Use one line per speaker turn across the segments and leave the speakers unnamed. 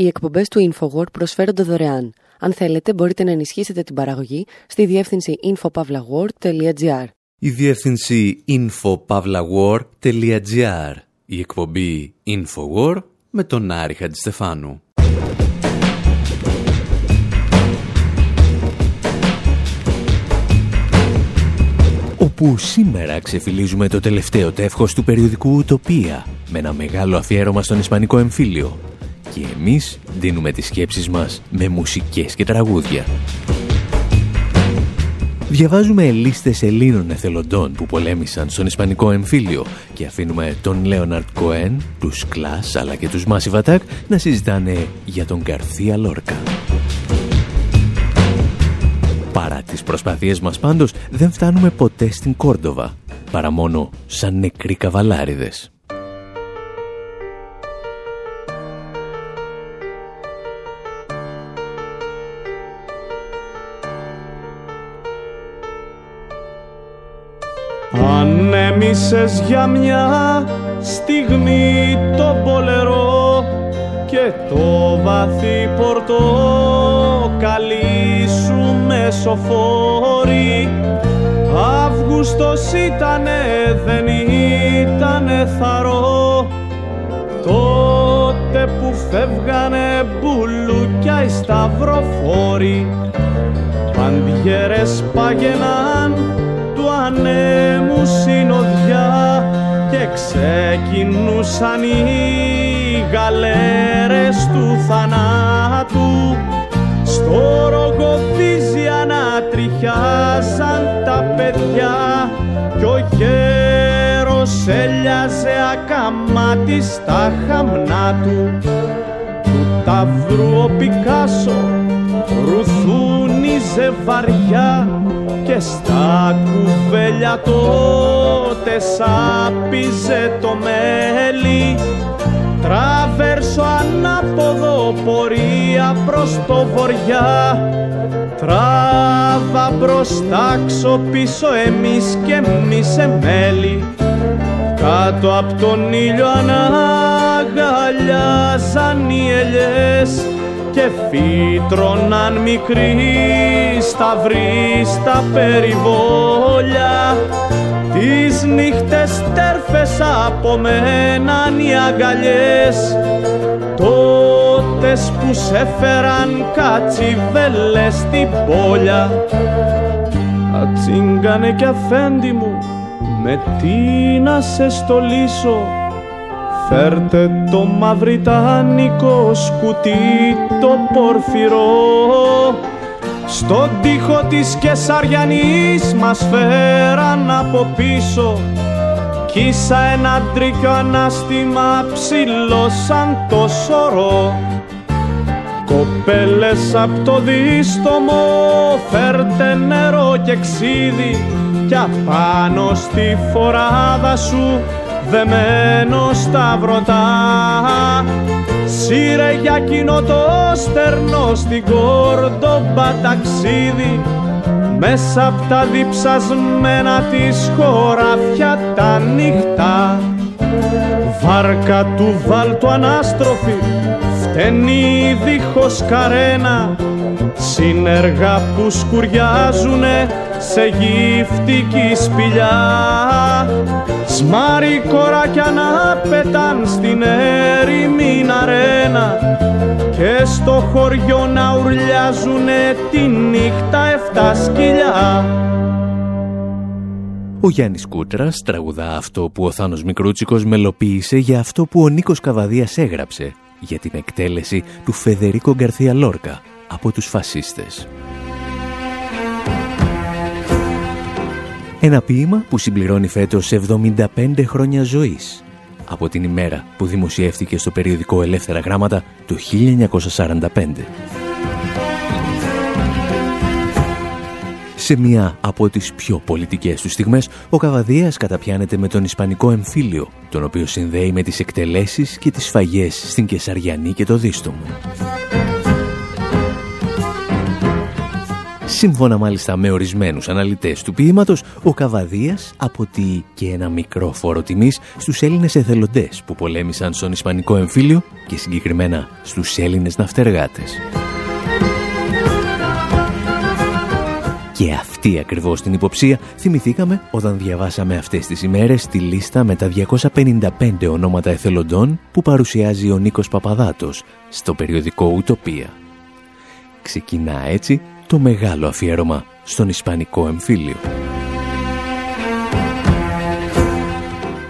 Οι εκπομπές του InfoWord προσφέρονται δωρεάν. Αν θέλετε, μπορείτε να ενισχύσετε την παραγωγή στη διεύθυνση infopavlagor.gr.
Η διεύθυνση infopavlagor.gr. Η εκπομπή InfoWord με τον Άρη Χατζηστεφάνου. Όπου σήμερα ξεφυλίζουμε το τελευταίο τεύχος του περιοδικού Ουτοπία με ένα μεγάλο αφιέρωμα στον Ισπανικό εμφύλιο και εμείς δίνουμε τις σκέψεις μας με μουσικές και τραγούδια. Διαβάζουμε λίστες Ελλήνων εθελοντών που πολέμησαν στον Ισπανικό εμφύλιο και αφήνουμε τον Λέοναρτ Κοέν, τους Κλάς αλλά και τους Μάσι Βατάκ να συζητάνε για τον Καρθία Λόρκα. Παρά τις προσπάθειές μας πάντως δεν φτάνουμε ποτέ στην Κόρντοβα, παρά μόνο σαν νεκροί καβαλάριδες.
Ανέμισες για μια στιγμή το πολερό και το βαθύ πορτοκαλί σου μεσοφόρη. Αύγουστος ήτανε, δεν ήτανε θαρό. Τότε που φεύγανε μπουλούκια οι σταυροφόροι. Παντιέρες πάγαιναν ανέμου συνοδιά και ξεκινούσαν οι γαλέρες του θανάτου. Στο ρογοδίζι ανατριχιάζαν τα παιδιά κι ο γέρος έλιαζε ακαμάτι στα χαμνά του. Του ταύρου ο Πικάσο ρουθούνιζε βαριά και στα κουβέλια τότε σάπιζε το μέλι. Τραβέρσο ανάποδο πορεία προς το βοριά. Τράβα μπροστά πίσω εμείς και εμείς εμέλη κάτω από τον ήλιο αναγκαλιάζαν οι ελιές και φύτρωναν μικροί σταυροί στα περιβόλια. Τις νύχτες τέρφες απομέναν οι αγκαλιές τότες που σε φέραν κατσιβέλες στην πόλια. Ατσίγκανε κι αφέντη μου με τι να σε στολίσω; Φέρτε το μαυριτάνικο σκουτί το πορφυρό. Στον τοίχο της Κεσαριανής μας φέραν από πίσω. Κίσα ένα τρίκιο ανάστημα ψηλό σαν το σωρό. Κοπέλες απ' το δίστομο φέρτε νερό και ξύδι. Κι απάνω στη φοράδα σου δεμένο στα βρωτά Σύρε για κοινό το στερνό στην κόρντομπα ταξίδι μέσα απ' τα διψασμένα της χωράφια τα νύχτα. Βάρκα του βάλτου ανάστροφη φταίνει δίχως καρένα. Συνεργά που σκουριάζουνε σε γυφτική σπηλιά Σμάρι κοράκια να πετάν στην έρημη αρένα και στο χωριό να ουρλιάζουνε τη νύχτα εφτά σκυλιά.
Ο Γιάννης Κούτρας τραγουδά αυτό που ο Θάνος Μικρούτσικος μελοποίησε για αυτό που ο Νίκος Καβαδίας έγραψε για την εκτέλεση του Φεδερίκο Γκαρθία Λόρκα από τους φασίστες. Ένα ποίημα που συμπληρώνει φέτος 75 χρόνια ζωής από την ημέρα που δημοσιεύτηκε στο περιοδικό Ελεύθερα Γράμματα το 1945. Σε μία από τις πιο πολιτικές τους στιγμές, ο Καβαδίας καταπιάνεται με τον Ισπανικό εμφύλιο, τον οποίο συνδέει με τις εκτελέσεις και τις φαγές στην Κεσαριανή και το Δίστομο. Σύμφωνα μάλιστα με ορισμένους αναλυτές του ποίηματος, ο Καβαδίας αποτεί και ένα μικρό φόρο τιμής στους Έλληνες εθελοντές που πολέμησαν στον Ισπανικό εμφύλιο και συγκεκριμένα στους Έλληνες ναυτεργάτες. Και αυτή ακριβώς την υποψία θυμηθήκαμε όταν διαβάσαμε αυτές τις ημέρες τη λίστα με τα 255 ονόματα εθελοντών που παρουσιάζει ο Νίκος Παπαδάτος στο περιοδικό Ουτοπία. Ξεκινά έτσι το μεγάλο αφιέρωμα στον Ισπανικό εμφύλιο.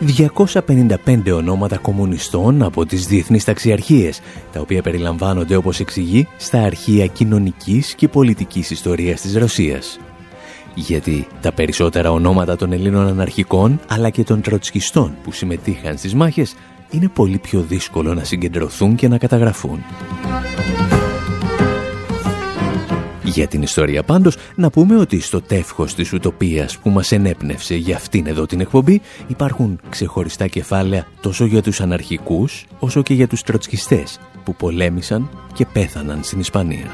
255 ονόματα κομμουνιστών από τις διεθνείς ταξιαρχίες, τα οποία περιλαμβάνονται όπως εξηγεί στα αρχεία κοινωνικής και πολιτικής ιστορίας της Ρωσίας. Γιατί τα περισσότερα ονόματα των Ελλήνων αναρχικών αλλά και των τροτσκιστών που συμμετείχαν στις μάχες είναι πολύ πιο δύσκολο να συγκεντρωθούν και να καταγραφούν. Για την ιστορία πάντως, να πούμε ότι στο τεύχος της ουτοπίας που μας ενέπνευσε για αυτήν εδώ την εκπομπή υπάρχουν ξεχωριστά κεφάλαια τόσο για τους αναρχικούς όσο και για τους τροτσκιστές που πολέμησαν και πέθαναν στην Ισπανία.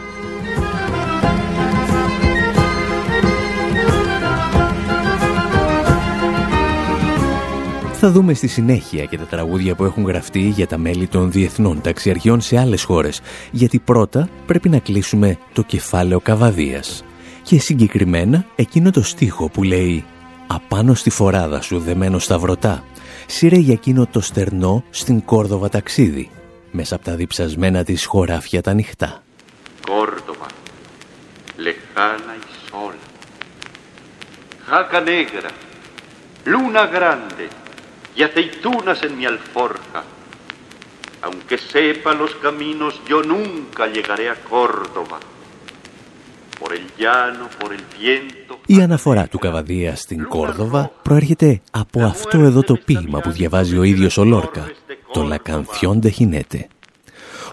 Θα δούμε στη συνέχεια και τα τραγούδια που έχουν γραφτεί για τα μέλη των διεθνών ταξιαρχιών σε άλλες χώρες, γιατί πρώτα πρέπει να κλείσουμε το κεφάλαιο Καβαδίας. Και συγκεκριμένα εκείνο το στίχο που λέει «Απάνω στη φοράδα σου δεμένο σταυρωτά, σύρε για εκείνο το στερνό στην Κόρδοβα ταξίδι, μέσα από τα διψασμένα της χωράφια τα νυχτά». Κόρδοβα, lejana y sola, jaca negra, luna grande, y aceitunas en mi alforja. Aunque sepa los caminos, yo nunca llegaré a Córdoba. Por el llano, por el viento... Η αναφορά του Καβαδία στην Κόρδοβα προέρχεται από αυτό εδώ το ποίημα που διαβάζει ο ίδιος ο Λόρκα, το «La Canción de Jinete».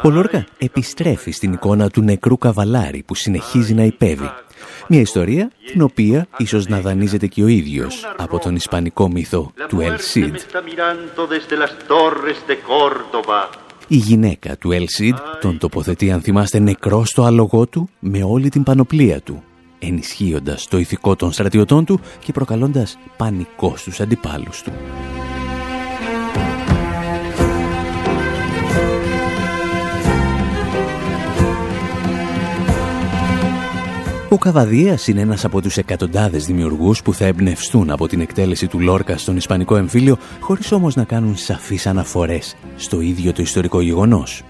Ο Λόρκα επιστρέφει στην εικόνα του νεκρού καβαλάρη που συνεχίζει να υπέβει μια ιστορία την οποία ίσως να δανείζεται και ο ίδιος από τον ισπανικό μύθο του El Cid. Η γυναίκα του El Cid τον τοποθετεί αν θυμάστε νεκρό στο άλογό του με όλη την πανοπλία του ενισχύοντας το ηθικό των στρατιωτών του και προκαλώντας πανικό στους αντιπάλους του. Ο Καβαδίας είναι ένας από τους εκατοντάδες δημιουργούς που θα εμπνευστούν από την εκτέλεση του Λόρκα στον Ισπανικό εμφύλιο, χωρίς όμως να κάνουν σαφείς αναφορές στο ίδιο το ιστορικό γεγονός.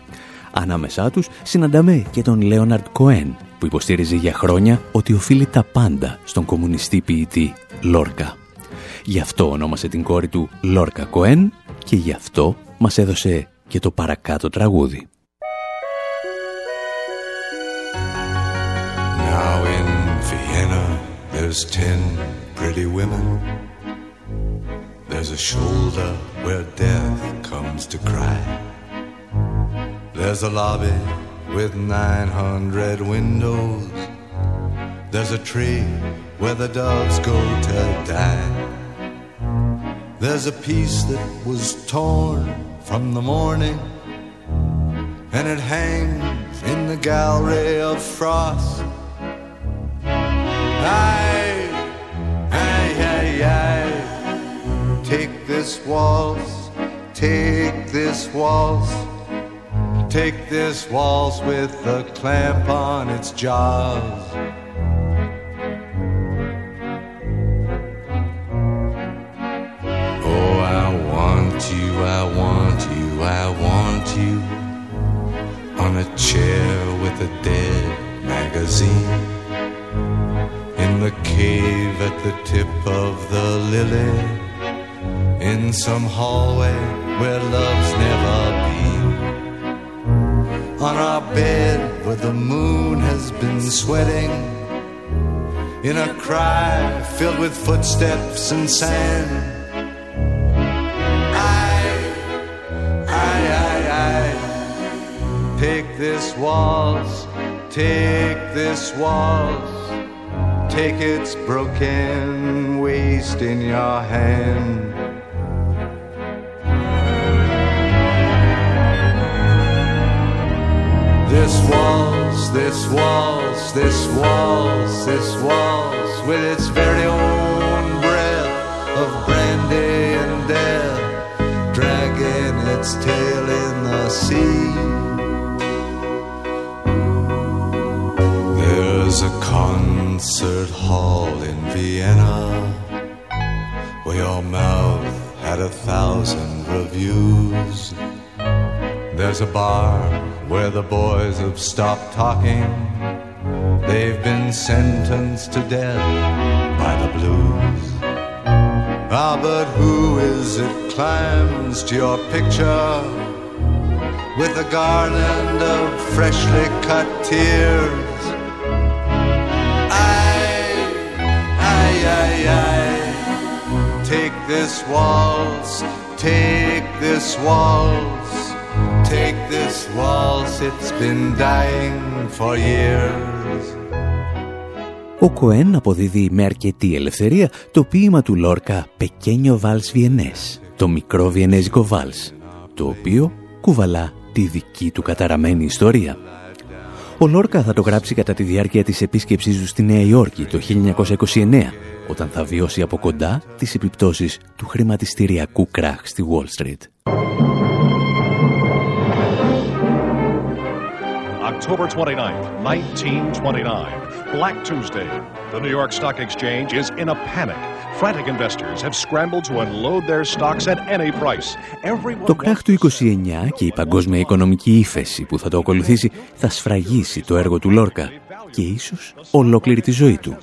Ανάμεσά τους συναντάμε και τον Λέοναρντ Κοέν, που υποστήριζε για χρόνια ότι οφείλει τα πάντα στον κομμουνιστή ποιητή Λόρκα. Γι' αυτό ονόμασε την κόρη του Λόρκα Κοέν και γι' αυτό μας έδωσε και το παρακάτω τραγούδι. There's ten pretty women. There's a shoulder where death comes to cry. There's a lobby with 900 windows. There's a tree where the doves go to die. There's a piece that was torn from the morning, and it hangs in the gallery of frost. Take this waltz, take this waltz, take this waltz with a clamp on its jaws. Oh, I want you, I want you, I want you. On a chair with a dead magazine in the cave at the tip of the lily, in some hallway where love's never been. On our bed where the moon has been sweating, in a cry filled with footsteps and sand. I, I, I, I, take this waltz, take this waltz take its broken waste in your hand. This waltz
this waltz, this waltz, this waltz with its very own breath of brandy and death, dragging its tail in the sea. There's a concert hall in Vienna where your mouth had a thousand reviews. There's a bar where the boys have stopped talking. They've been sentenced to death by the blues. Ah, but who is it climbs to your picture with a garland of freshly cut tears? This waltz, take this waltz. Take this waltz, it's been dying for years.
Ο Κοέν αποδίδει με αρκετή ελευθερία το ποίημα του Λόρκα «Πεκένιο Βάλς Βιενές», το μικρό βιενέζικο βάλς, το οποίο κουβαλά τη δική του καταραμένη ιστορία. Ο Λόρκα θα το γράψει κατά τη διάρκεια της επίσκεψής του στη Νέα Υόρκη το 1929, όταν θα βιώσει από κοντά τις επιπτώσεις του χρηματιστηριακού κράχ στη Wall Street.
October 29th, 1929. Black Tuesday. The New York Stock Exchange is in a panic. Frantic investors have scrambled to unload their stocks at any price. Everyone...
Το κράχ του 29 και η παγκόσμια οικονομική ύφεση που θα το ακολουθήσει θα σφραγίσει το έργο του Λόρκα και ίσως ολόκληρη τη ζωή του,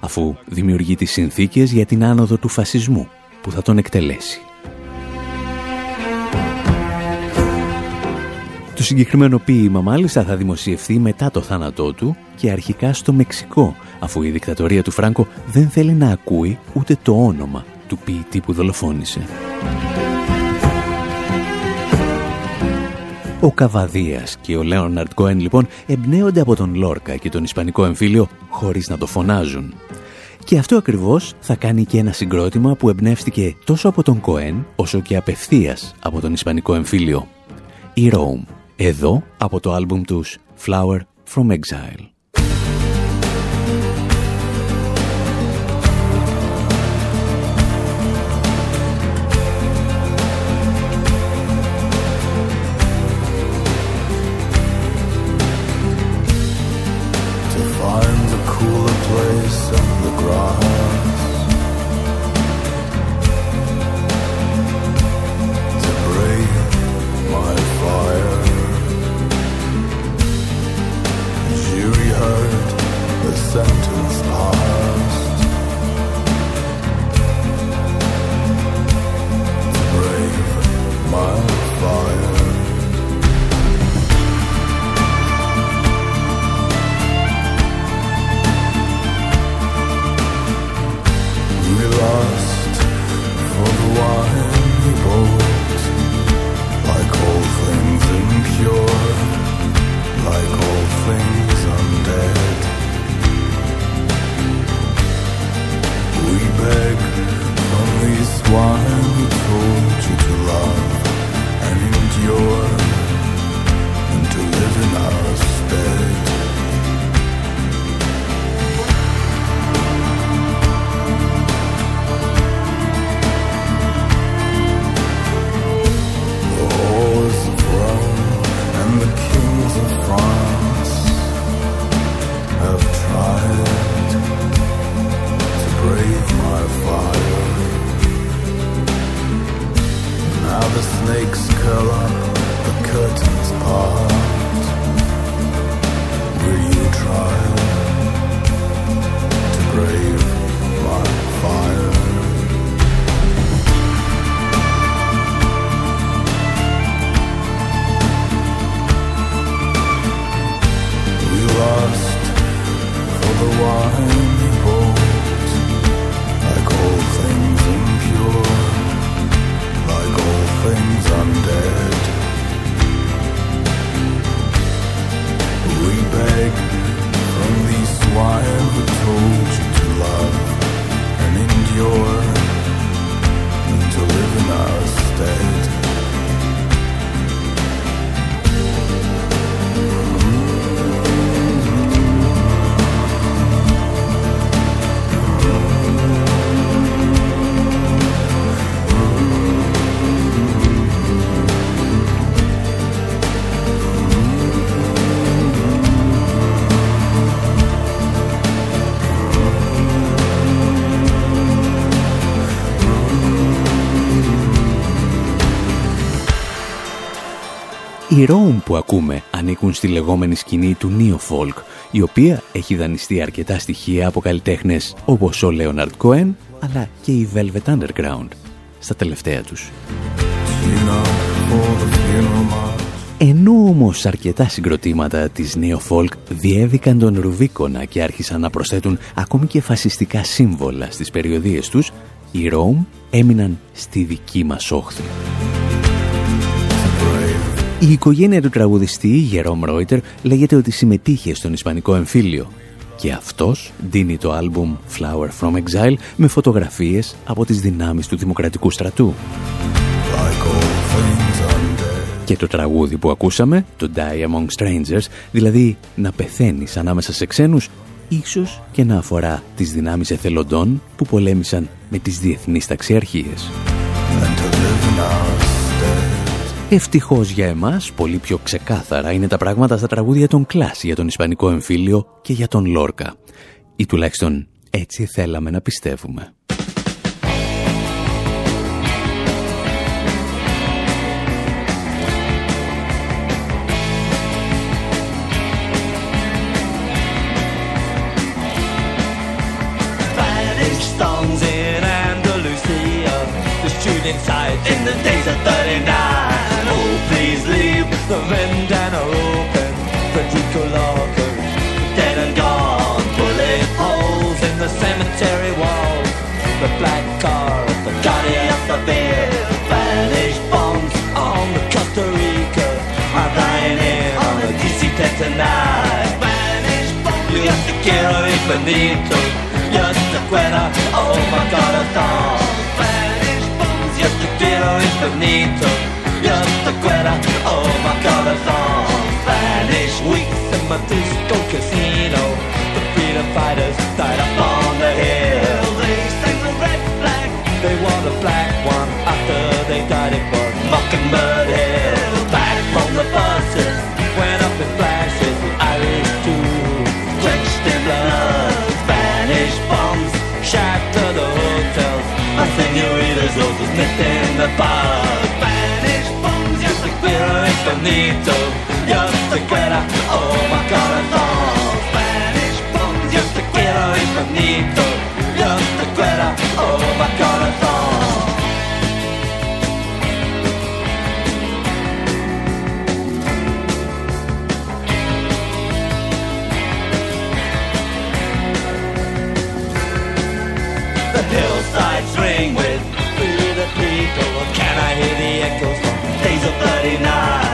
αφού δημιουργεί τις συνθήκες για την άνοδο του φασισμού που θα τον εκτελέσει. Το συγκεκριμένο ποίημα μάλιστα θα δημοσιευθεί μετά το θάνατό του και αρχικά στο Μεξικό, αφού η δικτατορία του Φράγκο δεν θέλει να ακούει ούτε το όνομα του ποιητή που δολοφόνησε. Ο Καβαδίας και ο Λέοναρτ Κοέν λοιπόν εμπνέονται από τον Λόρκα και τον Ισπανικό εμφύλιο χωρίς να το φωνάζουν. Και αυτό ακριβώς θα κάνει και ένα συγκρότημα που εμπνεύστηκε τόσο από τον Κοέν όσο και απευθείας από τον Ισπανικό εμφύλιο. Η Rome εδώ από το άλμπουμ τους Flower from Exile. Οι Rome που ακούμε ανήκουν στη λεγόμενη σκηνή του Neo Folk, η οποία έχει δανειστεί αρκετά στοιχεία από καλλιτέχνες όπως ο Leonard Cohen, αλλά και η Velvet Underground, στα τελευταία τους. Ενώ όμως αρκετά συγκροτήματα της Neo Folk διέβηκαν τον Ρουβίκονα και άρχισαν να προσθέτουν ακόμη και φασιστικά σύμβολα στις περιοδίες τους, οι Rome έμειναν στη δική μας όχθη. Η οικογένεια του τραγουδιστή Γερόμ Ρόιτερ λέγεται ότι συμμετείχε στον Ισπανικό εμφύλιο και αυτός δίνει το άλμπουμ Flower from Exile με φωτογραφίες από τις δυνάμεις του Δημοκρατικού Στρατού. Και το τραγούδι που ακούσαμε, το Die Among Strangers, δηλαδή να πεθαίνεις ανάμεσα σε ξένους, ίσως και να αφορά τις δυνάμεις εθελοντών που πολέμησαν με τις διεθνείς ταξιαρχίες. Ευτυχώς για εμάς, πολύ πιο ξεκάθαρα είναι τα πράγματα στα τραγούδια των Κλάς για τον Ισπανικό εμφύλιο και για τον Λόρκα. Ή τουλάχιστον έτσι θέλαμε να πιστεύουμε. in the The black car of the guardian of the beer. Vanished bombs on the Costa Rica. I'm dying in on a DC-10 tonight. Vanished bombs. Yo te quiero infinito. Yo te quiero, oh my song. Vanished bombs. Yo te quiero infinito. just a quitter. Oh my all Spanish weeks in my disco casino. The freedom fighters died up on the hill. They wore the black one after they died. It was Mockingbird Hill. Back from the buses, went up in flashes. The Irish too, drenched in blood. Spanish bombs shattered the hotels. My senoritas, was in the bar infinito. Yo te quiero, oh my corazón. Spanish bombs, yo te quiero infinito. Yo te quiero, oh my corazón. The hillsides ring with the people. Oh, can I hear the echoes from days of 39?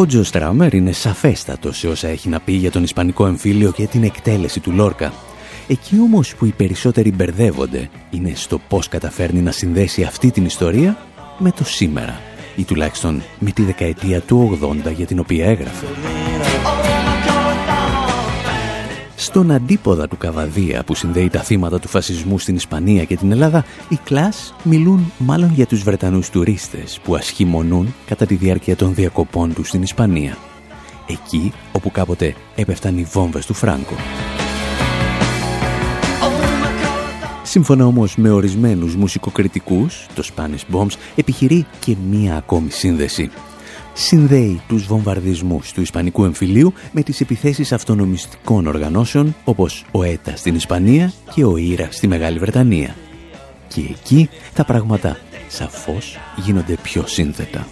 Ο Τζο Στράμερ είναι σαφέστατος σε όσα έχει να πει για τον Ισπανικό εμφύλιο και την εκτέλεση του Λόρκα. Εκεί όμως που οι περισσότεροι μπερδεύονται είναι στο πώς καταφέρνει να συνδέσει αυτή την ιστορία με το σήμερα ή τουλάχιστον με τη δεκαετία του 80 για την οποία έγραφε. Στον αντίποδα του Καβαδία που συνδέει τα θύματα του φασισμού στην Ισπανία και την Ελλάδα, οι κλάς μιλούν μάλλον για τους Βρετανούς τουρίστες που ασχημονούν κατά τη διάρκεια των διακοπών τους στην Ισπανία. Εκεί όπου κάποτε έπεφταν οι βόμβες του Φράγκο. Σύμφωνα όμως με ορισμένους μουσικοκριτικούς, το Spanish Bombs επιχειρεί και μία ακόμη σύνδεση συνδέει τους βομβαρδισμούς του Ισπανικού εμφυλίου με τις επιθέσεις αυτονομιστικών οργανώσεων όπως ο ΕΤΑ στην Ισπανία και ο ΙΡΑ στη Μεγάλη Βρετανία. Και εκεί τα πράγματα σαφώς γίνονται πιο σύνθετα.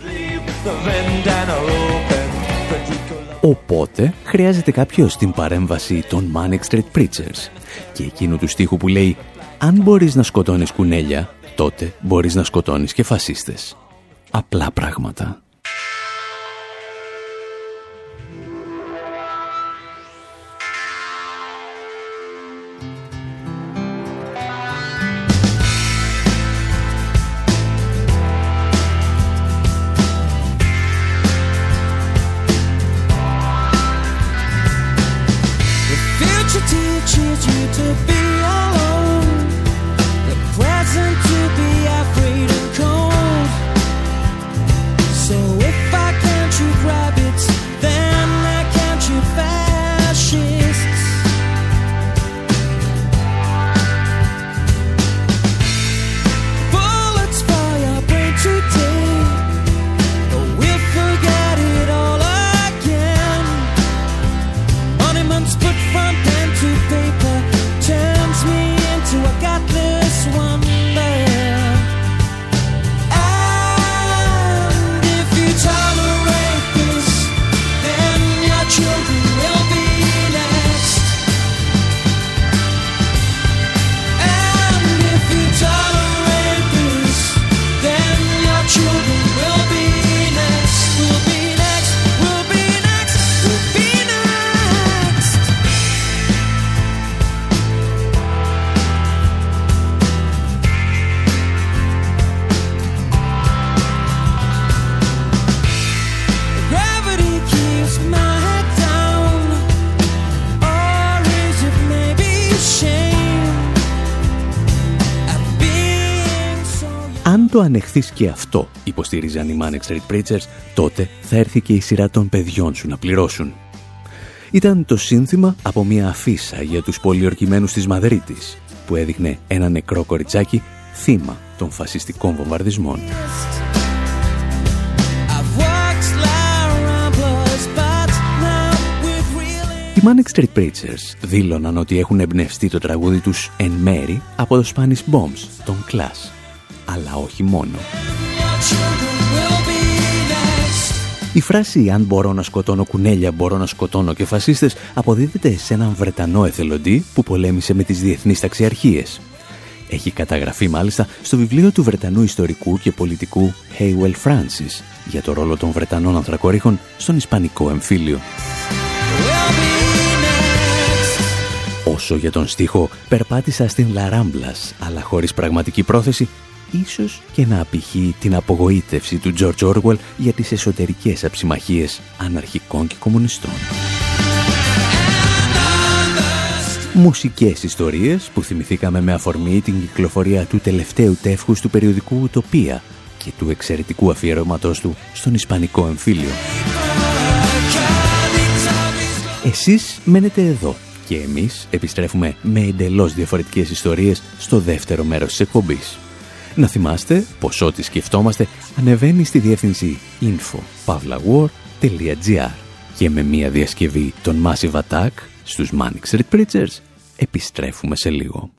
Οπότε χρειάζεται κάποιος την παρέμβαση των Manic Street Preachers και εκείνου του στίχου που λέει «Αν μπορείς να σκοτώνεις κουνέλια, τότε μπορείς να σκοτώνεις και φασίστες». Απλά πράγματα. Το ανεχθείς και αυτό, υποστήριζαν οι Manic Street Preachers, τότε θα έρθει και η σειρά των παιδιών σου να πληρώσουν. Ήταν το σύνθημα από μια αφίσα για τους πολιορκημένους της Μαδρίτης, που έδειχνε ένα νεκρό κοριτσάκι θύμα των φασιστικών βομβαρδισμών. Οι Manic Street Preachers δήλωναν ότι έχουν εμπνευστεί το τραγούδι τους εν μέρη από το Spanish Bombs, τον Clash αλλά όχι μόνο. Η φράση «Αν μπορώ να σκοτώνω κουνέλια, μπορώ να σκοτώνω και φασίστες» αποδίδεται σε έναν Βρετανό εθελοντή που πολέμησε με τις διεθνείς ταξιαρχίες. Έχει καταγραφεί μάλιστα στο βιβλίο του Βρετανού ιστορικού και πολιτικού Haywell Francis για το ρόλο των Βρετανών ανθρακορίχων στον Ισπανικό εμφύλιο. Όσο για τον στίχο, περπάτησα στην Λαράμπλας, αλλά χωρίς πραγματική πρόθεση ίσως και να απηχεί την απογοήτευση του George Orwell για τις εσωτερικές αψιμαχίες αναρχικών και κομμουνιστών. Μουσικές ιστορίες που θυμηθήκαμε με αφορμή την κυκλοφορία του τελευταίου τεύχους του περιοδικού Ουτοπία και του εξαιρετικού αφιερώματός του στον Ισπανικό εμφύλιο. Εσείς μένετε εδώ και εμείς επιστρέφουμε με εντελώς διαφορετικές ιστορίες στο δεύτερο μέρος της εκπομπής. Να θυμάστε πως ό,τι σκεφτόμαστε ανεβαίνει στη διεύθυνση info.pavlawar.gr και με μια διασκευή των Massive Attack στους Manic Street Preachers επιστρέφουμε σε λίγο.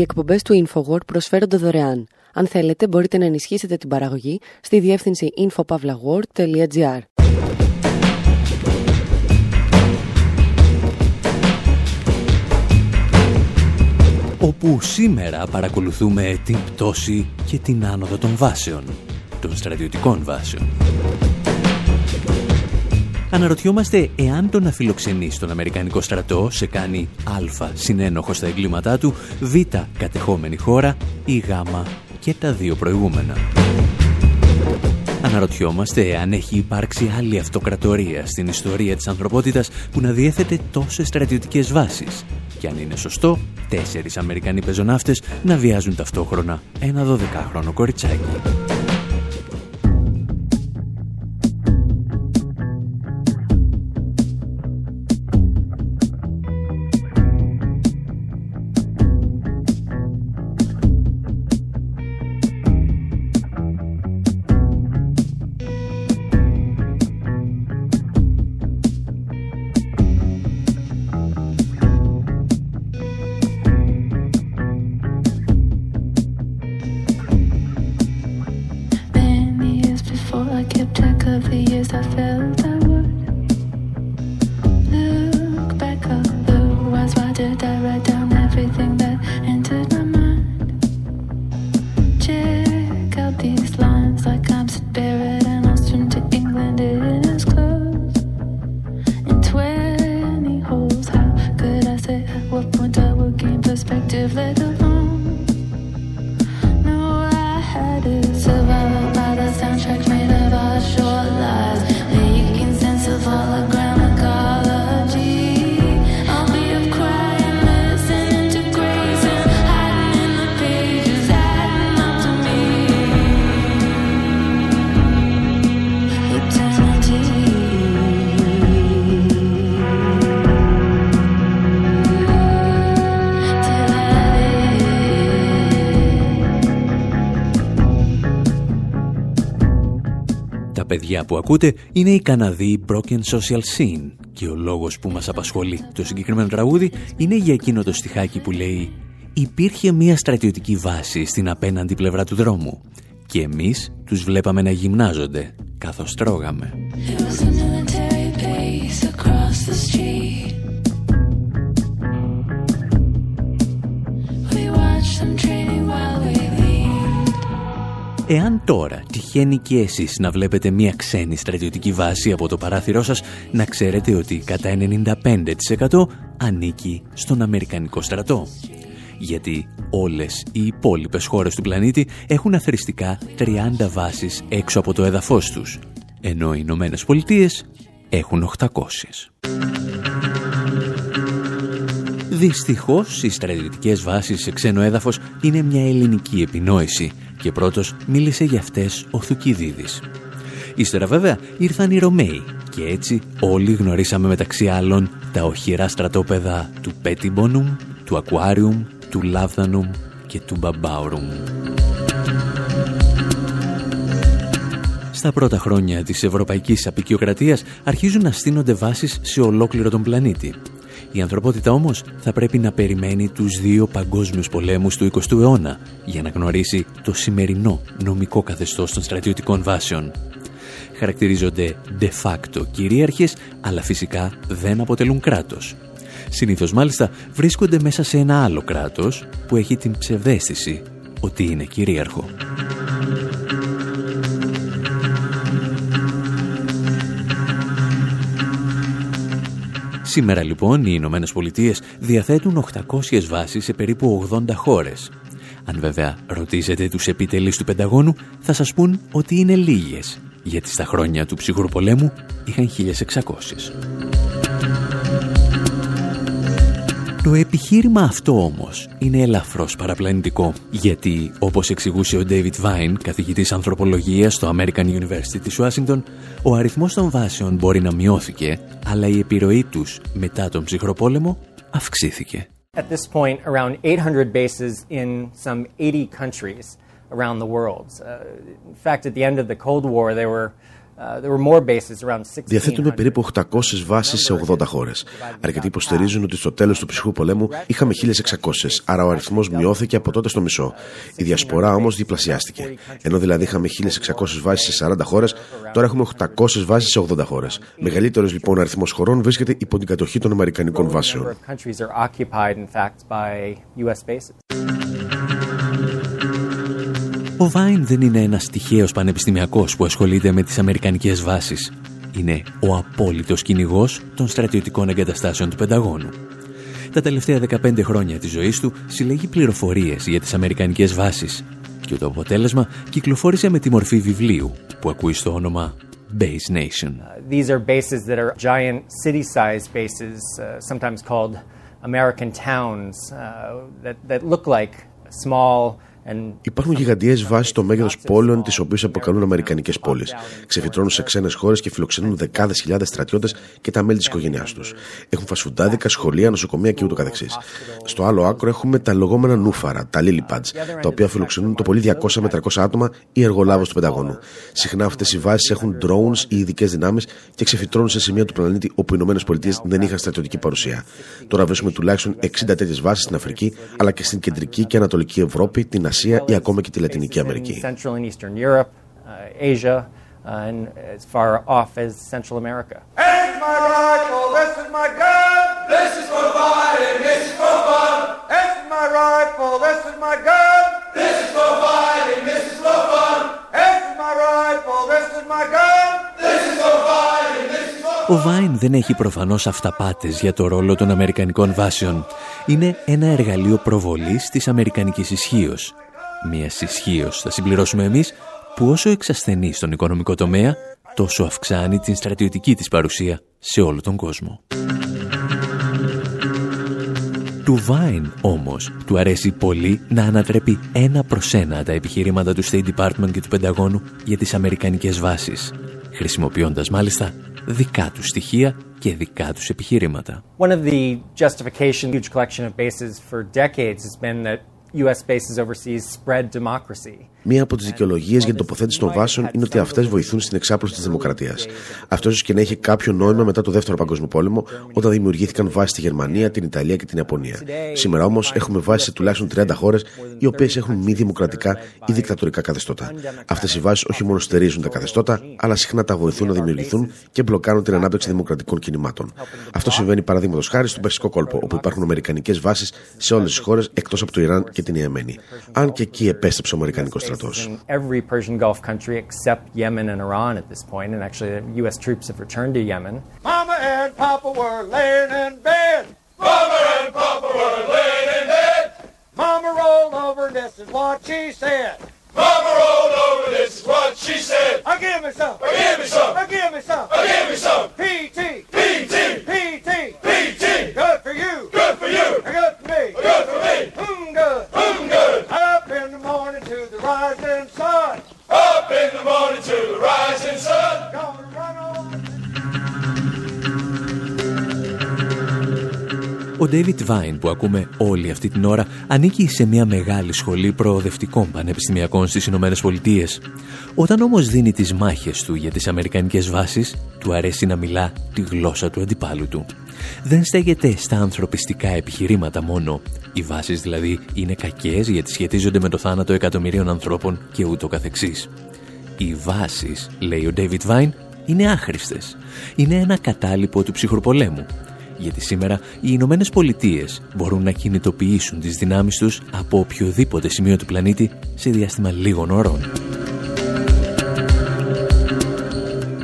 Οι εκπομπές του InfoWord προσφέρονται δωρεάν. Αν θέλετε, μπορείτε να ενισχύσετε την παραγωγή στη διεύθυνση infopavlagor.gr.
όπου σήμερα παρακολουθούμε την πτώση και την άνοδο των βάσεων, των στρατιωτικών βάσεων. Αναρωτιόμαστε εάν το να φιλοξενεί στον Αμερικανικό στρατό σε κάνει α συνένοχο στα εγκλήματά του, β κατεχόμενη χώρα ή γ και τα δύο προηγούμενα. Αναρωτιόμαστε αν έχει υπάρξει άλλη αυτοκρατορία στην ιστορία της ανθρωπότητας που να διέθετε τόσες στρατιωτικές βάσεις και αν είναι σωστό τέσσερις Αμερικανοί πεζοναύτες να βιάζουν ταυτόχρονα ένα 12χρονο κοριτσάκι. Παιδιά που ακούτε είναι η Καναδή Broken Social Scene και ο λόγος που μας απασχολεί το συγκεκριμένο τραγούδι είναι για εκείνο το στιχάκι που λέει «Υπήρχε μια στρατιωτική βάση στην απέναντι πλευρά του δρόμου και εμείς τους βλέπαμε να γυμνάζονται καθώς τρώγαμε». Εάν τώρα τυχαίνει και εσείς να βλέπετε μια ξένη στρατιωτική βάση από το παράθυρό σας, να ξέρετε ότι κατά 95% ανήκει στον Αμερικανικό στρατό. Γιατί όλες οι υπόλοιπες χώρες του πλανήτη έχουν αθρηστικά 30 βάσεις έξω από το έδαφος τους, ενώ οι Ηνωμένες Πολιτείες έχουν 800. Δυστυχώς, οι στρατιωτικές βάσεις σε ξένο έδαφος είναι μια ελληνική επινόηση και πρώτος μίλησε για αυτές ο Θουκυδίδης. Ύστερα βέβαια ήρθαν οι Ρωμαίοι και έτσι όλοι γνωρίσαμε μεταξύ άλλων τα οχυρά στρατόπεδα του Πέτιμπονουμ, του Ακουάριουμ, του Λάβδανουμ και του Μπαμπάουρουμ. Στα πρώτα χρόνια της ευρωπαϊκής απεικιοκρατίας αρχίζουν να στείνονται βάσεις σε ολόκληρο τον πλανήτη η ανθρωπότητα όμως θα πρέπει να περιμένει τους δύο παγκόσμιους πολέμους του 20ου αιώνα για να γνωρίσει το σημερινό νομικό καθεστώς των στρατιωτικών βάσεων. Χαρακτηρίζονται de facto κυρίαρχες, αλλά φυσικά δεν αποτελούν κράτος. Συνήθως μάλιστα βρίσκονται μέσα σε ένα άλλο κράτος που έχει την ψευδέστηση ότι είναι κυρίαρχο. Σήμερα λοιπόν οι Ηνωμένες Πολιτείες διαθέτουν 800 βάσεις σε περίπου 80 χώρες. Αν βέβαια ρωτήσετε τους επιτελείς του Πενταγώνου θα σας πούν ότι είναι λίγες, γιατί στα χρόνια του ψυχρού πολέμου είχαν 1600. Το επιχείρημα αυτό όμως είναι ελαφρώς παραπλανητικό, γιατί όπως εξηγούσε ο David Vine, καθηγητής ανθρωπολογίας στο American University της Ουάσιγκτον, ο αριθμός των βάσεων μπορεί να μειώθηκε, αλλά η επιρροή τους μετά τον ψυχροπόλεμο αυξήθηκε.
At this point, around 800 bases in some 80 countries around the world. Uh, in fact, at the end of the Cold War, there were
Uh,
Διαθέτουμε περίπου 800 βάσεις σε 80 χώρες. Αρκετοί υποστηρίζουν ότι στο τέλος του ψυχρού πολέμου είχαμε 1.600, άρα ο αριθμός μειώθηκε από τότε στο μισό. Η διασπορά όμως διπλασιάστηκε. Ενώ δηλαδή είχαμε 1.600 βάσεις σε 40 χώρες, τώρα έχουμε 800 βάσεις σε 80 χώρες. Μεγαλύτερος λοιπόν αριθμός χωρών βρίσκεται υπό την κατοχή των Αμερικανικών βάσεων.
Ο Βάιν δεν είναι ένας τυχαίος πανεπιστημιακός που ασχολείται με τις αμερικανικές βάσεις. Είναι ο απόλυτος κυνηγός των στρατιωτικών εγκαταστάσεων του Πενταγώνου. Τα τελευταία 15 χρόνια της ζωής του συλλέγει πληροφορίες για τις αμερικανικές βάσεις και το αποτέλεσμα κυκλοφόρησε με τη μορφή βιβλίου που ακούει στο όνομα Base Nation. Uh, these are bases that are giant city-sized bases, uh, sometimes called American towns, uh, that, that look like small
Υπάρχουν γιγαντιές βάσεις στο μέγεθος πόλεων, τις οποίες αποκαλούν Αμερικανικές πόλεις. Ξεφυτρώνουν σε ξένες χώρες και φιλοξενούν δεκάδες χιλιάδες στρατιώτες και τα μέλη της οικογένειάς τους. Έχουν φασφουντάδικα, σχολεία, νοσοκομεία και ούτω καθεξής. Στο άλλο άκρο έχουμε τα λεγόμενα νούφαρα, τα lily pads, τα οποία φιλοξενούν το πολύ 200 με 300 άτομα ή εργολάβου του Πενταγώνου. Συχνά αυτές οι βάσεις έχουν drones ή ειδικές δυνάμεις και ξεφυτρώνουν σε σημεία του πλανήτη όπου οι ΗΠΑ δεν είχαν στρατιωτική παρουσία. Τώρα βρίσκουμε τουλάχιστον 60 τέτοιες βάσεις στην Αφρική, αλλά και στην κεντρική και ανατολική Ευρώπη, την Ασία ή ακόμα και τη Λατινική Αμερική. and as far off as Central America. Here's my rifle, this is my gun. Ο Βάιν δεν έχει προφανώς αυταπάτες για το ρόλο των Αμερικανικών βάσεων. Είναι ένα εργαλείο προβολής της Αμερικανικής ισχύως μια ισχύω, θα συμπληρώσουμε εμείς, που όσο εξασθενεί στον οικονομικό τομέα, τόσο αυξάνει την στρατιωτική της παρουσία σε όλο τον κόσμο. Του Βάιν όμως του αρέσει πολύ να ανατρέπει ένα προς ένα τα επιχειρήματα του State Department και του Πενταγώνου για τις αμερικανικές βάσεις, χρησιμοποιώντας μάλιστα δικά του στοιχεία και δικά τους επιχειρήματα. One of the justification huge collection of bases for decades has been that U.S. bases overseas spread democracy. Μία από τις δικαιολογίες για την τοποθέτηση των βάσεων είναι ότι αυτές βοηθούν στην εξάπλωση της δημοκρατίας. Αυτός ίσως και να έχει κάποιο νόημα μετά το Δεύτερο Παγκόσμιο Πόλεμο, όταν δημιουργήθηκαν βάσεις στη Γερμανία, την Ιταλία και την Ιαπωνία. Σήμερα όμως έχουμε βάσεις σε τουλάχιστον 30 χώρες, οι οποίες έχουν μη δημοκρατικά ή δικτατορικά καθεστώτα. Αυτές οι βάσεις όχι μόνο στερίζουν τα καθεστώτα, αλλά συχνά τα βοηθούν να δημιουργηθούν και μπλοκάρουν την ανάπτυξη δημοκρατικών κινημάτων. Αυτό συμβαίνει παραδείγματος χάρη στον Περσικό κόλπο, όπου υπάρχουν Αμερικανικές βάσεις σε όλες τις χώρες εκτός από το Ιράν και την Ιεμένη. Αν και εκεί επέστρεψε ο Αμερικανικός στρατός.
Every Persian Gulf country except Yemen and Iran at this point, and actually the U.S. troops have returned to Yemen. Mama and Papa were laying in bed. Mama and Papa were laying in bed. Mama rolled over, and this is what she said. Mama rolled over, this is what she said. I give me some. I give me some. I give me some. I give me some. PT. PT. PT. PT. Good for you. Good for you. Good for me. Good for me. Mm, good. Mm, good. Up in the morning to the rising sun. Up in the morning to the rising sun. Ο David Vine που ακούμε όλη αυτή την ώρα ανήκει σε μια μεγάλη σχολή προοδευτικών πανεπιστημιακών στις Ηνωμένες Πολιτείες. Όταν όμως δίνει τις μάχες του για τις αμερικανικές βάσεις, του αρέσει να μιλά τη γλώσσα του αντιπάλου του. Δεν στέγεται στα ανθρωπιστικά επιχειρήματα μόνο. Οι βάσεις δηλαδή είναι κακές γιατί σχετίζονται με το θάνατο εκατομμυρίων ανθρώπων και ούτω καθεξής. Οι βάσεις, λέει ο David Vine, είναι άχρηστες. Είναι ένα κατάλοιπο του ψυχροπολέμου γιατί σήμερα οι Ηνωμένες Πολιτείες μπορούν να κινητοποιήσουν τις δυνάμεις τους από οποιοδήποτε σημείο του πλανήτη σε διάστημα λίγων ώρων.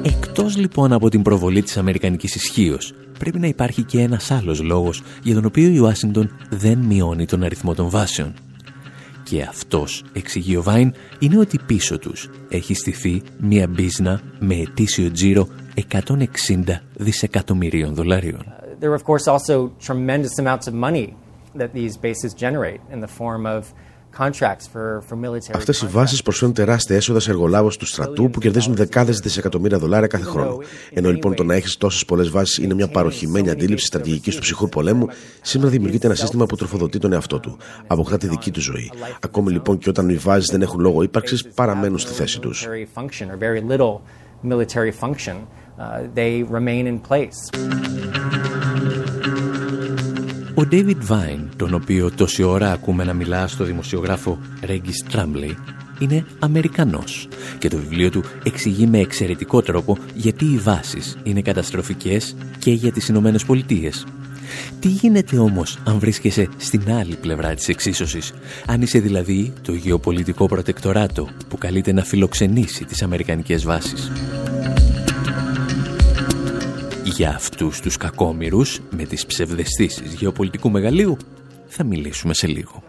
Εκτός λοιπόν από την προβολή της Αμερικανικής ισχύως, πρέπει να υπάρχει και ένας άλλος λόγος για τον οποίο η Ουάσιγκτον δεν μειώνει τον αριθμό των βάσεων. Και αυτός, εξηγεί ο Βάιν, είναι ότι πίσω τους έχει στηθεί μια μπίζνα με ετήσιο τζίρο 160 δισεκατομμυρίων δολαρίων there are, of course, also tremendous amounts of money that these bases generate in the form of Αυτές οι βάσεις προσφέρουν τεράστια έσοδα σε εργολάβους του στρατού που κερδίζουν δεκάδες δισεκατομμύρια δολάρια κάθε χρόνο. Ενώ λοιπόν το να έχεις τόσες πολλές βάσεις είναι μια παροχημένη αντίληψη στρατηγικής του ψυχρού πολέμου, σήμερα δημιουργείται ένα σύστημα που τροφοδοτεί τον εαυτό του. Αποκτά τη δική του ζωή. Ακόμη λοιπόν και όταν οι βάσεις δεν έχουν λόγο ύπαρξης, παραμένουν στη θέση τους.
military function, uh, they remain in place.
Ο David Vine, τον οποίο τόση ώρα ακούμε να μιλά στο δημοσιογράφο Regis Tramley, είναι Αμερικανός και το βιβλίο του εξηγεί με εξαιρετικό τρόπο γιατί οι βάσεις είναι καταστροφικές και για τις Ηνωμένες Πολιτείες. Τι γίνεται όμως αν βρίσκεσαι στην άλλη πλευρά της εξίσωσης, αν είσαι δηλαδή το γεωπολιτικό προτεκτοράτο που καλείται να φιλοξενήσει τις Αμερικανικές βάσεις; Για αυτούς τους κακόμοιρους με τις ψευδεστήσεις γεωπολιτικού μεγαλείου θα μιλήσουμε σε λίγο.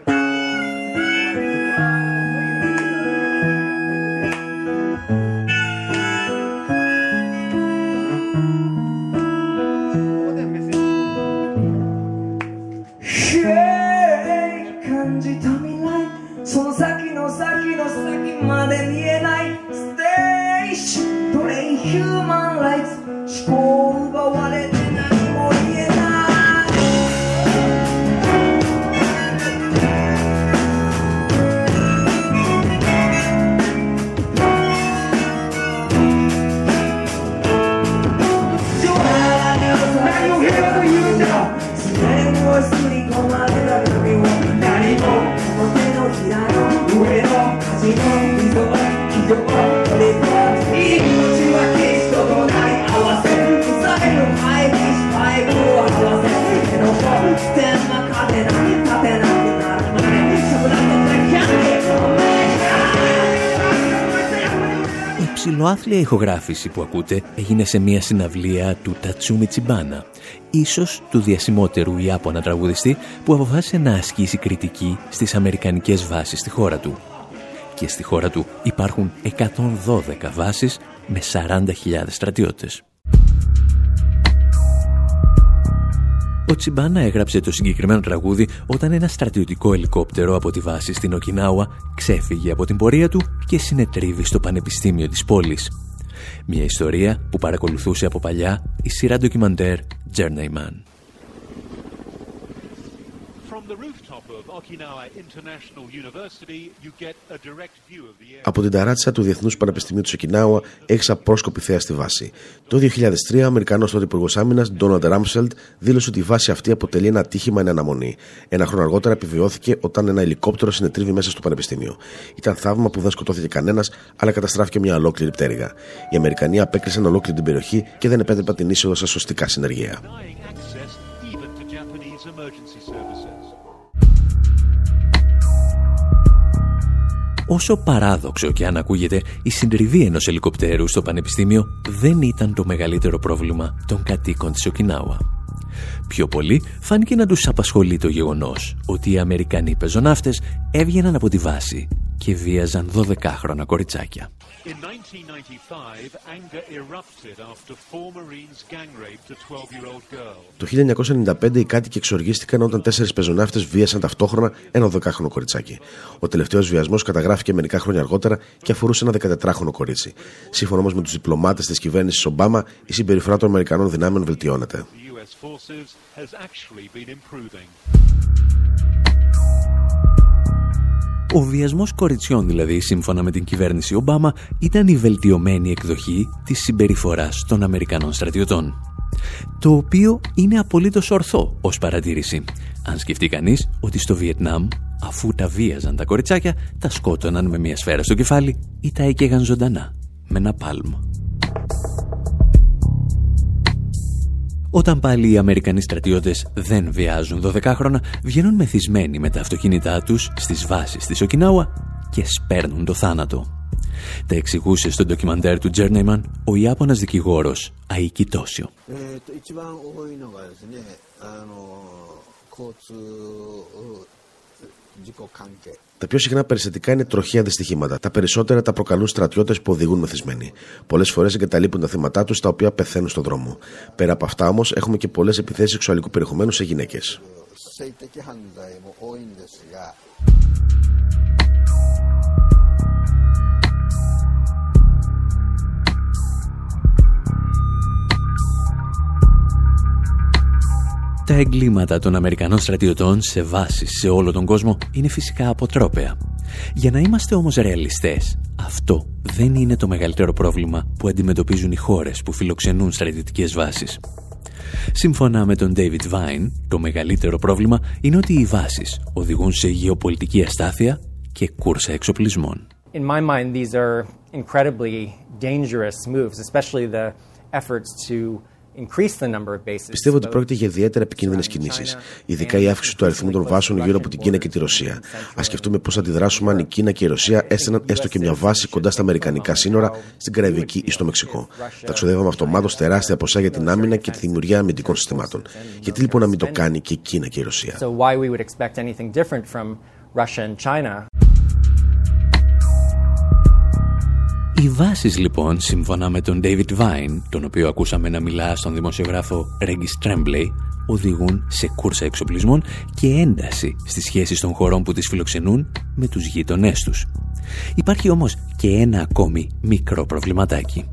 Ψηλοάθλια ηχογράφηση που ακούτε έγινε σε μια συναυλία του Τατσούμι Τσιμπάνα, ίσως του διασημότερου Ιάπωνα τραγουδιστή που αποφάσισε να ασκήσει κριτική στις αμερικανικές βάσεις στη χώρα του. Και στη χώρα του υπάρχουν 112 βάσεις με 40.000 στρατιώτες. Ο Τσιμπάνα έγραψε το συγκεκριμένο τραγούδι όταν ένα στρατιωτικό ελικόπτερο από τη βάση στην Οκινάουα ξέφυγε από την πορεία του και συνετρίβει στο πανεπιστήμιο της πόλης. Μια ιστορία που παρακολουθούσε από παλιά η σειρά ντοκιμαντέρ Journeyman.
Από την ταράτσα του Διεθνούς Πανεπιστημίου του Σοκινάουα έχεις απρόσκοπη θέα στη βάση. Το 2003, ο Αμερικανός τότε Υπουργό Άμυνας, Ντόναλντ Ράμσελντ, δήλωσε ότι η βάση αυτή αποτελεί ένα ατύχημα εν αναμονή. Ένα χρόνο αργότερα επιβιώθηκε όταν ένα ελικόπτερο συνετρίβει μέσα στο Πανεπιστήμιο. Ήταν θαύμα που δεν σκοτώθηκε κανένας, αλλά καταστράφηκε μια ολόκληρη πτέρυγα. Οι Αμερικανοί απέκλεισαν ολόκληρη την περιοχή και δεν επέτρεπαν την είσοδο σε σωστικά συνεργεία.
Όσο παράδοξο και αν ακούγεται, η συντριβή ενός ελικοπτέρου στο Πανεπιστήμιο δεν ήταν το μεγαλύτερο πρόβλημα των κατοίκων της Οκινάουα. Πιο πολύ φάνηκε να τους απασχολεί το γεγονός ότι οι Αμερικανοί πεζοναύτες έβγαιναν από τη βάση και βίαζαν 12χρονα κοριτσάκια.
Το 1995 οι κάτοικοι εξοργίστηκαν όταν τέσσερις πεζοναύτες βίασαν ταυτόχρονα ένα 12χρονο κοριτσάκι. Ο τελευταίος βιασμός καταγράφηκε μερικά χρόνια αργότερα και αφορούσε ένα 14χρονο κορίτσι. Σύμφωνα όμως με τους διπλωμάτες της κυβέρνησης Ομπάμα, η συμπεριφορά των Αμερικανών δυνάμεων βελτιώνεται.
Ο βιασμός κοριτσιών δηλαδή, σύμφωνα με την κυβέρνηση Ομπάμα, ήταν η βελτιωμένη εκδοχή της συμπεριφοράς των Αμερικανών στρατιωτών. Το οποίο είναι απολύτως ορθό ως παρατήρηση. Αν σκεφτεί κανείς ότι στο Βιετνάμ, αφού τα βίαζαν τα κοριτσάκια, τα σκότωναν με μια σφαίρα στο κεφάλι ή τα έκαιγαν ζωντανά με ένα πάλμα. Όταν πάλι οι Αμερικανοί στρατιώτες δεν βιάζουν 12 χρόνια, βγαίνουν μεθυσμένοι με τα αυτοκίνητά τους στις βάσεις της Οκινάουα και σπέρνουν το θάνατο. Τα εξηγούσε στο ντοκιμαντέρ του Τζέρνεϊμαν ο Ιάπωνας δικηγόρος Αϊκή Τόσιο.
Τα πιο συχνά περιστατικά είναι τροχαία δυστυχήματα. Τα περισσότερα τα προκαλούν στρατιώτες που οδηγούν μεθυσμένοι. Πολλές φορές εγκαταλείπουν τα θύματά τους τα οποία πεθαίνουν στον δρόμο. Πέρα από αυτά όμως έχουμε και πολλές επιθέσεις σεξουαλικού περιεχομένου σε γυναίκες.
Τα εγκλήματα των Αμερικανών στρατιωτών σε βάσεις σε όλο τον κόσμο είναι φυσικά αποτρόπαια. Για να είμαστε όμως ρεαλιστές,
αυτό δεν είναι το μεγαλύτερο πρόβλημα που αντιμετωπίζουν οι χώρες που φιλοξενούν στρατιωτικές βάσεις. Σύμφωνα με τον David Vine, το μεγαλύτερο πρόβλημα είναι ότι οι βάσεις οδηγούν σε γεωπολιτική αστάθεια και κούρσα εξοπλισμών. In my mind, these are incredibly dangerous moves, especially the efforts to
Πιστεύω ότι πρόκειται για ιδιαίτερα επικίνδυνες κινήσεις, ειδικά η αύξηση του αριθμού των βάσεων γύρω από την Κίνα και τη Ρωσία. Α σκεφτούμε πώς θα αντιδράσουμε αν η Κίνα και η Ρωσία έστεναν έστω και μια βάση κοντά στα Αμερικανικά σύνορα, στην Καραϊβική ή στο Μεξικό. Θα ξοδεύαμε αυτομάτως τεράστια ποσά για την άμυνα και τη δημιουργία αμυντικών συστημάτων. Γιατί λοιπόν να μην το κάνει και η Κίνα και η Ρωσία;
Οι βάσεις λοιπόν, σύμφωνα με τον David Vine, τον οποίο ακούσαμε να μιλά στον δημοσιογράφο Regis Tremblay, οδηγούν σε κούρσα εξοπλισμών και ένταση στις σχέσεις των χωρών που τις φιλοξενούν με τους γείτονές τους. Υπάρχει όμως και ένα ακόμη μικρό προβληματάκι.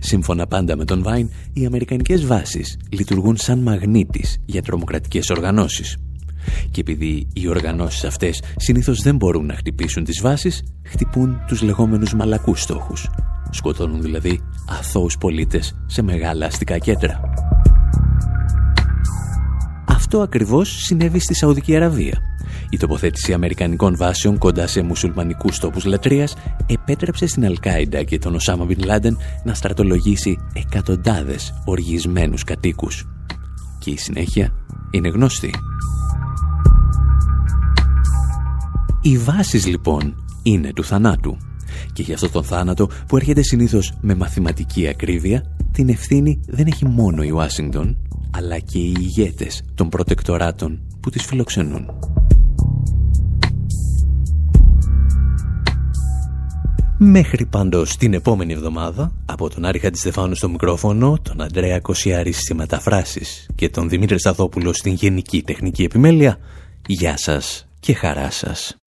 Σύμφωνα πάντα με τον Vine, οι αμερικανικές βάσεις λειτουργούν σαν μαγνήτης για τρομοκρατικές οργανώσεις. Και επειδή οι οργανώσεις αυτές συνήθως δεν μπορούν να χτυπήσουν τις βάσεις, χτυπούν τους λεγόμενους μαλακούς στόχους. Σκοτώνουν δηλαδή αθώους πολίτες σε μεγάλα αστικά κέντρα. Αυτό ακριβώς συνέβη στη Σαουδική Αραβία. Η τοποθέτηση αμερικανικών βάσεων κοντά σε μουσουλμανικούς τόπους λατρείας επέτρεψε στην Αλκάιντα και τον Οσάμα Μπιν Λάντεν να στρατολογήσει εκατοντάδες οργισμένους κατοίκους. Και η συνέχεια είναι γνωστή. Οι βάσεις λοιπόν είναι του θανάτου. Και για αυτό τον θάνατο που έρχεται συνήθως με μαθηματική ακρίβεια, την ευθύνη δεν έχει μόνο η Ουάσιγκτον, αλλά και οι ηγέτες των προτεκτοράτων που τις φιλοξενούν. Μέχρι πάντως την επόμενη εβδομάδα, από τον Άρη Χατζηστεφάνου στο μικρόφωνο, τον Αντρέα Κοσιάρη στις μεταφράσεις και τον Δημήτρη Σταθόπουλο στην Γενική Τεχνική Επιμέλεια, γεια σας και χαρά σας.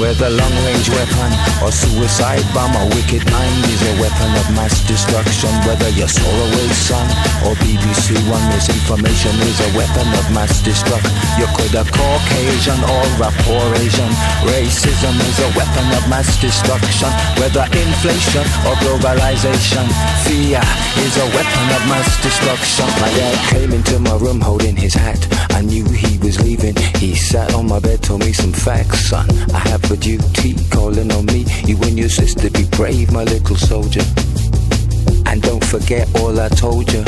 Whether long-range weapon or suicide bomb, a wicked mind is a weapon of mass destruction. Whether you're Solarway son or BBC One, misinformation is a weapon of mass destruction. You could have Caucasian or a poor Asian. Racism is a weapon of mass destruction. Whether inflation or globalization, fear is a weapon of mass destruction. My dad came into my room holding his hat. I knew he was leaving. He sat on my bed, told me some facts, son. I have a duty, calling on me. You and your sister be brave, my little soldier. And don't forget all I told you.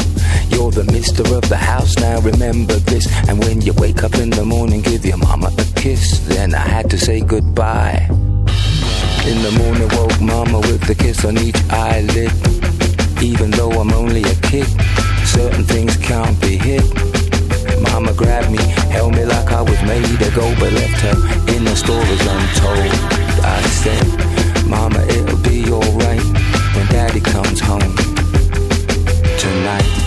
You're the mister of the house, now remember this. And when you wake up in the morning, give your mama a kiss. Then I had to say goodbye. In the morning, woke mama with a kiss on each eyelid. Even though I'm only a kid, certain things can't be hid. Mama grabbed me, held me like I was made to go, but left her in the stories untold. I said, Mama, it'll be alright when Daddy comes home tonight.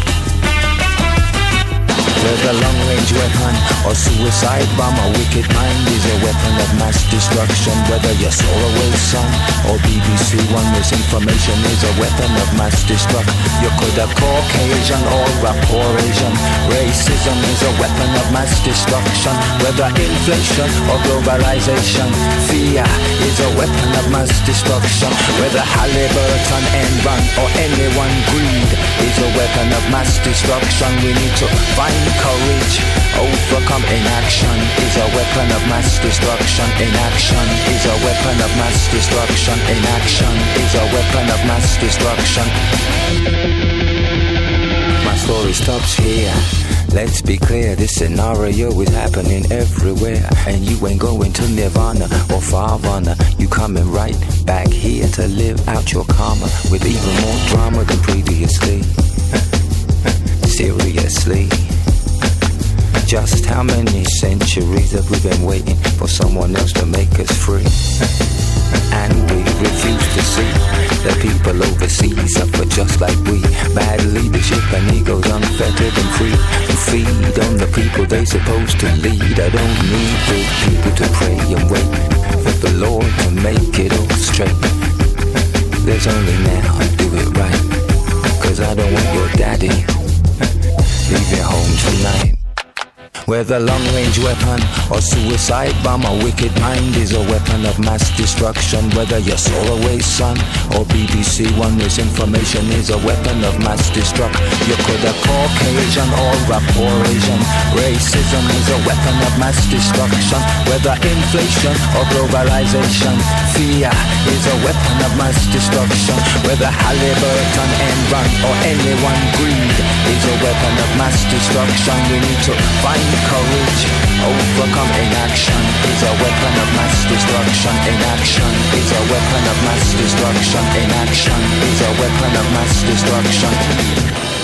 Whether long-range weapon or suicide bomb, a wicked mind is a weapon of mass destruction. Whether you're Solarway son or BBC One, misinformation is a weapon of mass destruction. You could have Caucasian or a poor Asian. Racism is a weapon of mass destruction. Whether inflation or globalization, fear is a weapon of mass destruction. Whether Halliburton, Enron or anyone, greed is a weapon of mass destruction. We need to find courage. Overcome inaction is a weapon of mass destruction. Inaction is a weapon of mass destruction. Inaction is a weapon of mass destruction. My story stops here. Let's be clear, this scenario is happening everywhere. And you ain't going to Nirvana or Farvana. You coming right back here to live out your karma with even more drama than previously. Seriously. Just how many centuries have we been waiting for someone else to make us free? and we refuse to see that people overseas suffer just like we. Bad leadership and egos unfettered and free. Who feed on the people they supposed to lead. I don't need good people to pray and wait for the Lord to make it all straight. There's only now, do it right. Cause I don't want your daddy leaving home tonight. Whether long range weapon or suicide bomb, a wicked mind is a weapon of mass destruction. Whether you're Solar Sun or BBC One, misinformation is a weapon of mass destruction. You could have Caucasian or rapport Asian. Racism is a weapon of mass destruction. Whether inflation or globalization, fear is a weapon of mass destruction. Whether Halliburton, Enron or anyone greed is a weapon of mass destruction. We need to find courage, overcome inaction is a weapon of mass destruction. Inaction is a weapon of mass destruction. Inaction is a weapon of mass destruction.